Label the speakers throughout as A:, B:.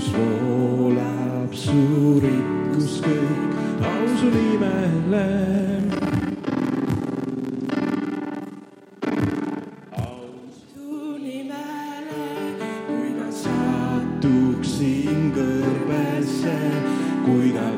A: kus voolab su rikkus kõik ausu nimele.
B: ausu nimele,
A: kui ma sattuksin kõrbesse, kui ma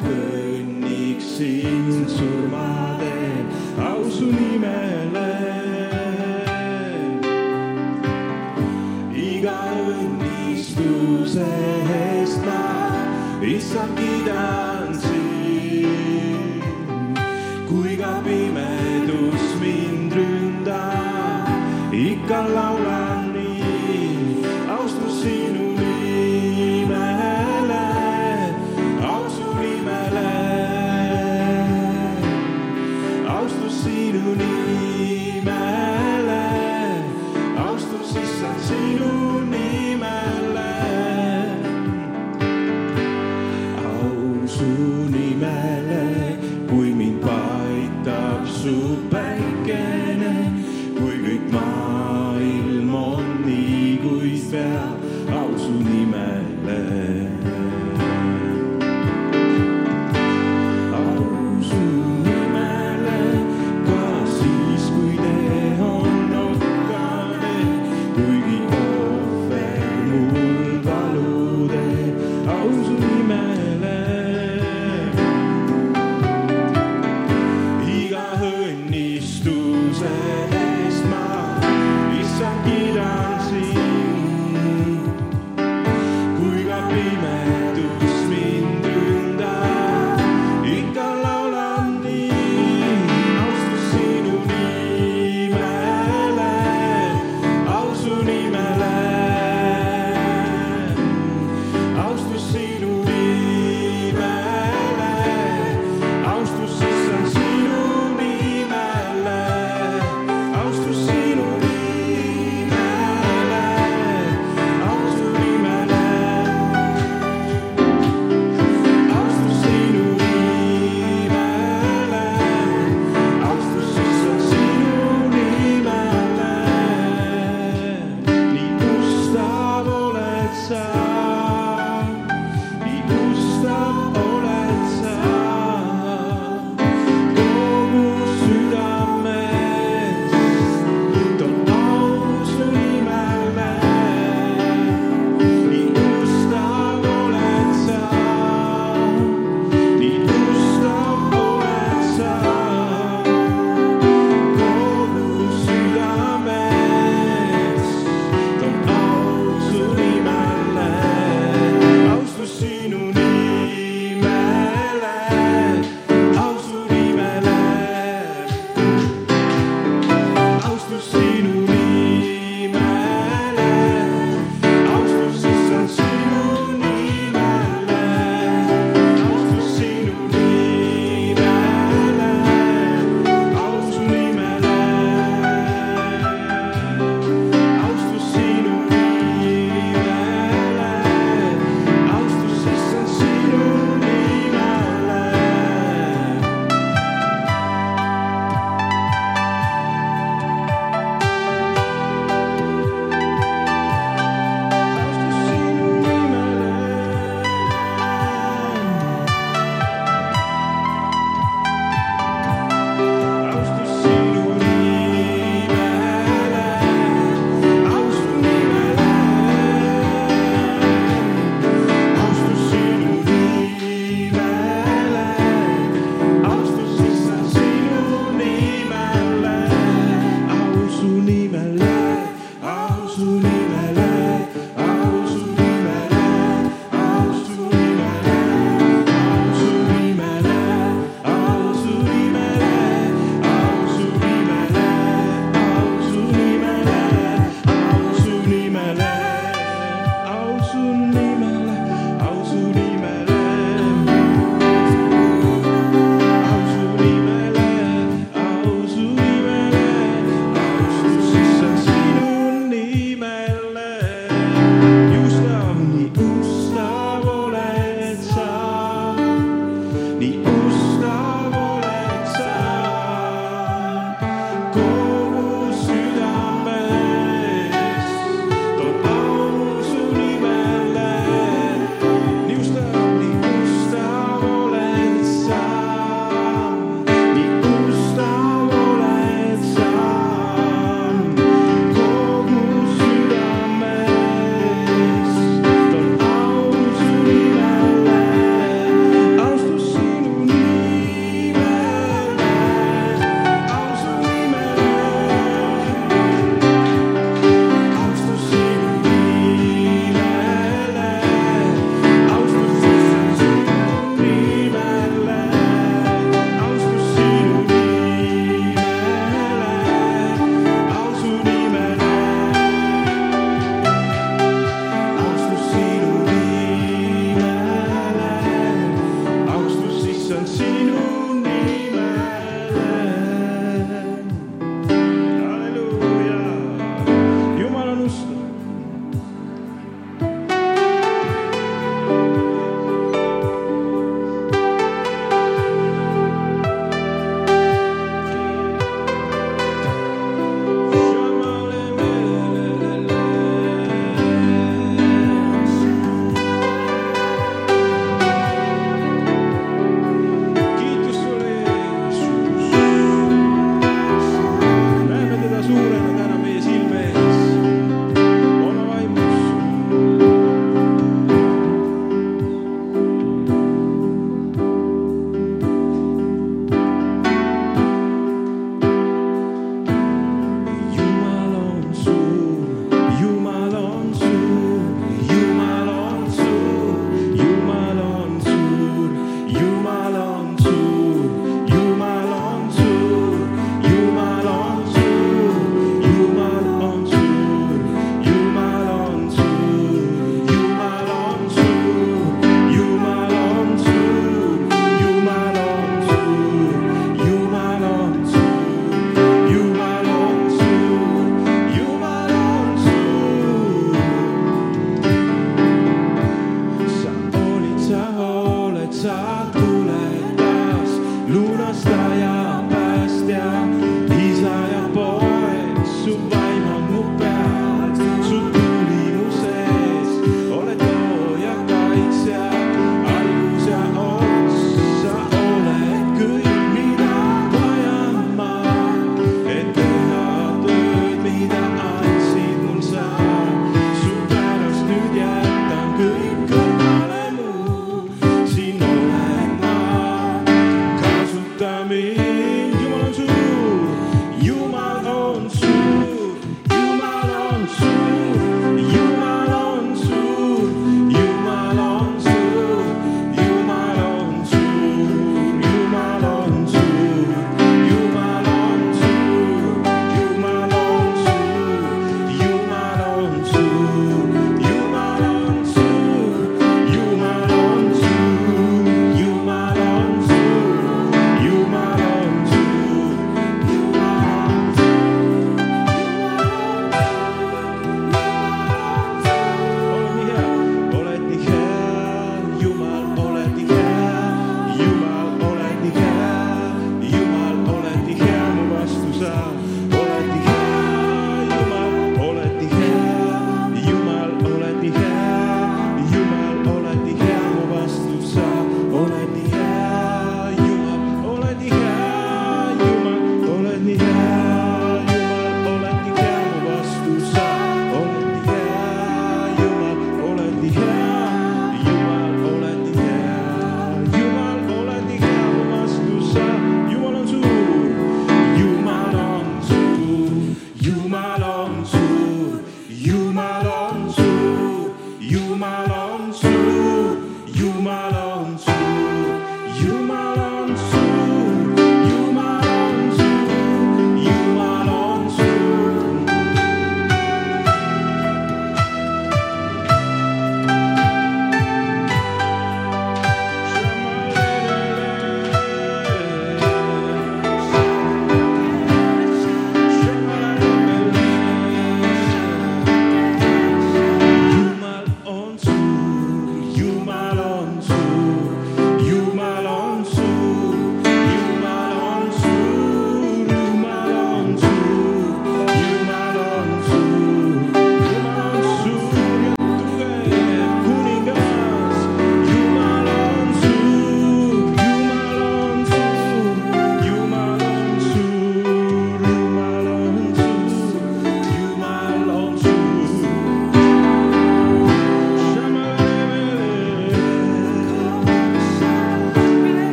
A: you my long soul.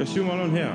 A: Der Schumann und here.